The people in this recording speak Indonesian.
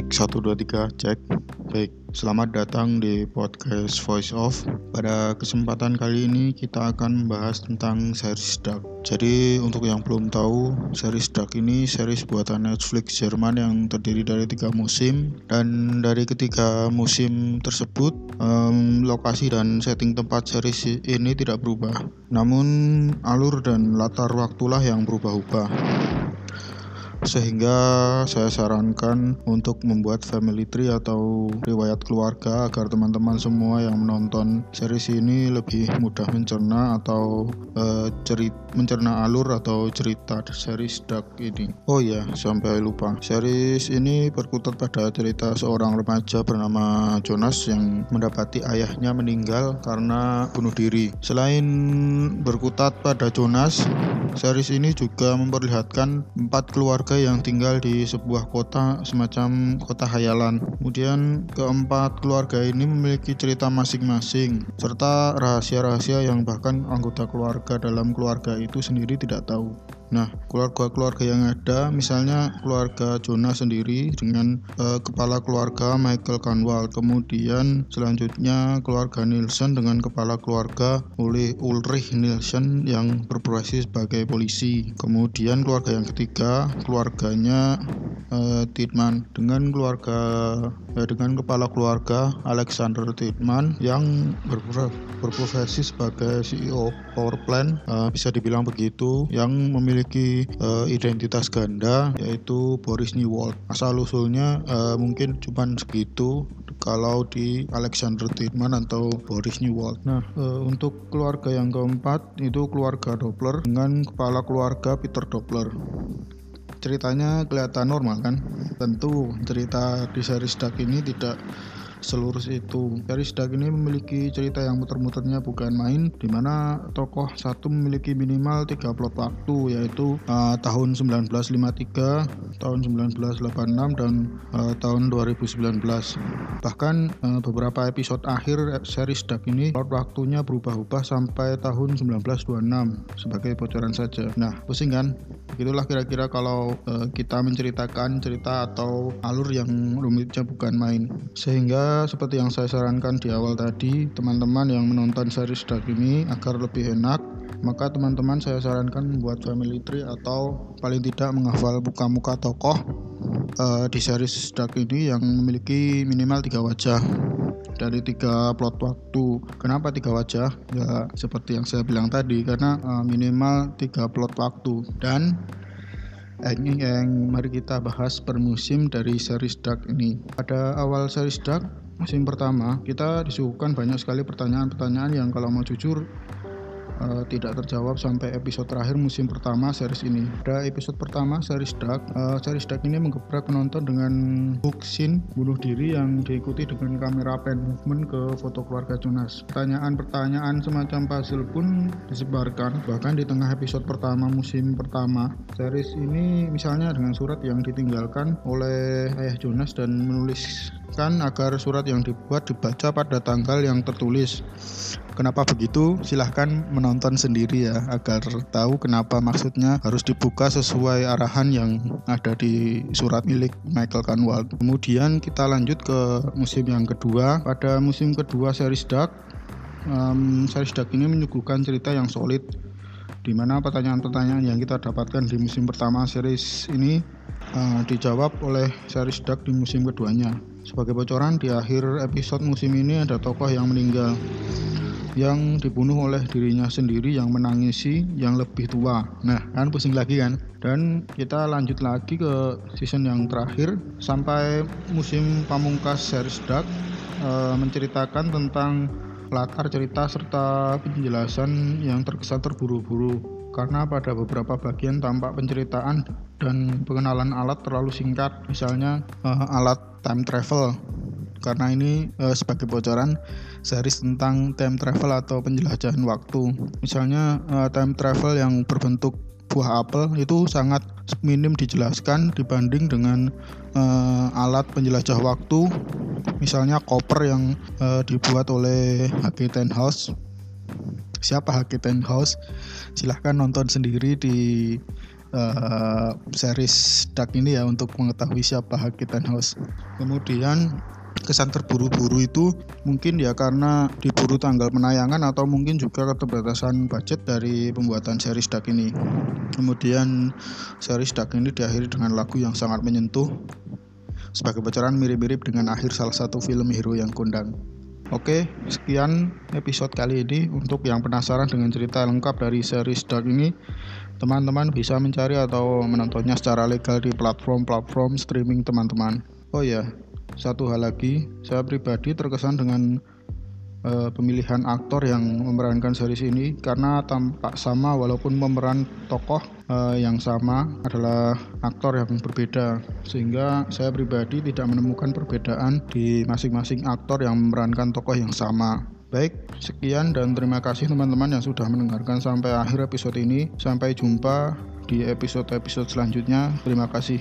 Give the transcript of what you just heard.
Cek 1 2 3 cek. Baik, selamat datang di podcast Voice Off. Pada kesempatan kali ini kita akan membahas tentang series Dark. Jadi untuk yang belum tahu, series Dark ini series buatan Netflix Jerman yang terdiri dari tiga musim dan dari ketiga musim tersebut um, lokasi dan setting tempat series ini tidak berubah. Namun alur dan latar waktulah yang berubah-ubah sehingga saya sarankan untuk membuat family tree atau riwayat keluarga agar teman-teman semua yang menonton series ini lebih mudah mencerna atau uh, cerit mencerna alur atau cerita series Dark ini. Oh ya, sampai lupa. Series ini berkutat pada cerita seorang remaja bernama Jonas yang mendapati ayahnya meninggal karena bunuh diri. Selain berkutat pada Jonas, series ini juga memperlihatkan empat keluarga yang tinggal di sebuah kota semacam kota hayalan. Kemudian keempat keluarga ini memiliki cerita masing-masing serta rahasia-rahasia yang bahkan anggota keluarga dalam keluarga itu sendiri tidak tahu. Nah, keluarga-keluarga yang ada, misalnya keluarga Jonas sendiri dengan uh, kepala keluarga Michael Kanwal, kemudian selanjutnya keluarga Nielsen dengan kepala keluarga oleh Ulrich Nielsen yang berprofesi sebagai polisi. Kemudian keluarga yang ketiga, keluarganya uh, Tidman dengan keluarga uh, dengan kepala keluarga Alexander Tidman yang berprofesi sebagai CEO Powerplant, uh, bisa dibilang begitu, yang memiliki uh, identitas ganda yaitu Boris Newald. Asal usulnya uh, mungkin cuma segitu kalau di Alexander Tidman atau Boris Newald. Nah, uh, untuk keluarga yang keempat itu keluarga Doppler dengan kepala keluarga Peter Doppler ceritanya kelihatan normal kan? Tentu cerita di series Dark ini tidak seluruh itu. Series Dark ini memiliki cerita yang muter-muternya bukan main, di mana tokoh satu memiliki minimal tiga plot waktu, yaitu uh, tahun 1953, tahun 1986, dan uh, tahun 2019. Bahkan uh, beberapa episode akhir series Dark ini plot waktunya berubah-ubah sampai tahun 1926 sebagai bocoran saja. Nah, pusing kan? Itulah kira-kira kalau uh, kita menceritakan cerita atau alur yang rumitnya bukan main. Sehingga seperti yang saya sarankan di awal tadi, teman-teman yang menonton series Dark ini agar lebih enak, maka teman-teman saya sarankan membuat family tree atau paling tidak menghafal muka-muka tokoh uh, di series Dark ini yang memiliki minimal tiga wajah dari tiga plot waktu. Kenapa tiga wajah? Ya seperti yang saya bilang tadi, karena uh, minimal tiga plot waktu dan Eng yang mari kita bahas per musim dari series Dark ini. Pada awal series Dark, musim pertama, kita disuguhkan banyak sekali pertanyaan-pertanyaan yang kalau mau jujur uh, tidak terjawab sampai episode terakhir musim pertama series ini. Pada episode pertama series Dark, uh, series Dark ini menggebrak penonton dengan hook scene bunuh diri yang diikuti dengan kamera pan movement ke foto keluarga Jonas. Pertanyaan-pertanyaan semacam puzzle pun disebarkan bahkan di tengah episode pertama musim pertama. Series ini misalnya dengan surat yang ditinggalkan oleh ayah Jonas dan menuliskan agar surat yang dibuat dibaca pada tanggal yang tertulis. Kenapa begitu? Silahkan menonton sendiri ya agar tahu kenapa maksudnya harus dibuka sesuai arahan yang ada di surat milik Michael Canwald. Kemudian kita lanjut ke musim yang kedua. Pada musim kedua series Dark, um, series Dark ini menyuguhkan cerita yang solid di mana pertanyaan-pertanyaan yang kita dapatkan di musim pertama series ini uh, dijawab oleh series Dark di musim keduanya. Sebagai bocoran, di akhir episode musim ini ada tokoh yang meninggal yang dibunuh oleh dirinya sendiri yang menangisi yang lebih tua. Nah, kan pusing lagi kan? Dan kita lanjut lagi ke season yang terakhir sampai musim pamungkas series Dark e, menceritakan tentang latar cerita serta penjelasan yang terkesan terburu-buru karena pada beberapa bagian tampak penceritaan dan pengenalan alat terlalu singkat misalnya uh, alat time travel karena ini uh, sebagai bocoran series tentang time travel atau penjelajahan waktu. Misalnya uh, time travel yang berbentuk buah apel itu sangat minim dijelaskan dibanding dengan uh, alat penjelajah waktu misalnya koper yang uh, dibuat oleh H.K. Tenhouse siapa H.K. Tenhouse silahkan nonton sendiri di uh, series Dark ini ya untuk mengetahui siapa Hakitan House. Kemudian kesan terburu-buru itu mungkin ya karena diburu tanggal penayangan atau mungkin juga keterbatasan budget dari pembuatan series Dark ini. Kemudian series Dark ini diakhiri dengan lagu yang sangat menyentuh sebagai bocoran mirip-mirip dengan akhir salah satu film hero yang kondang. Oke, sekian episode kali ini. Untuk yang penasaran dengan cerita lengkap dari series Dark ini, teman-teman bisa mencari atau menontonnya secara legal di platform-platform streaming teman-teman. Oh ya, satu hal lagi, saya pribadi terkesan dengan uh, pemilihan aktor yang memerankan series ini karena tampak sama walaupun pemeran tokoh uh, yang sama adalah aktor yang berbeda sehingga saya pribadi tidak menemukan perbedaan di masing-masing aktor yang memerankan tokoh yang sama. Baik, sekian dan terima kasih teman-teman yang sudah mendengarkan sampai akhir episode ini. Sampai jumpa di episode-episode selanjutnya. Terima kasih.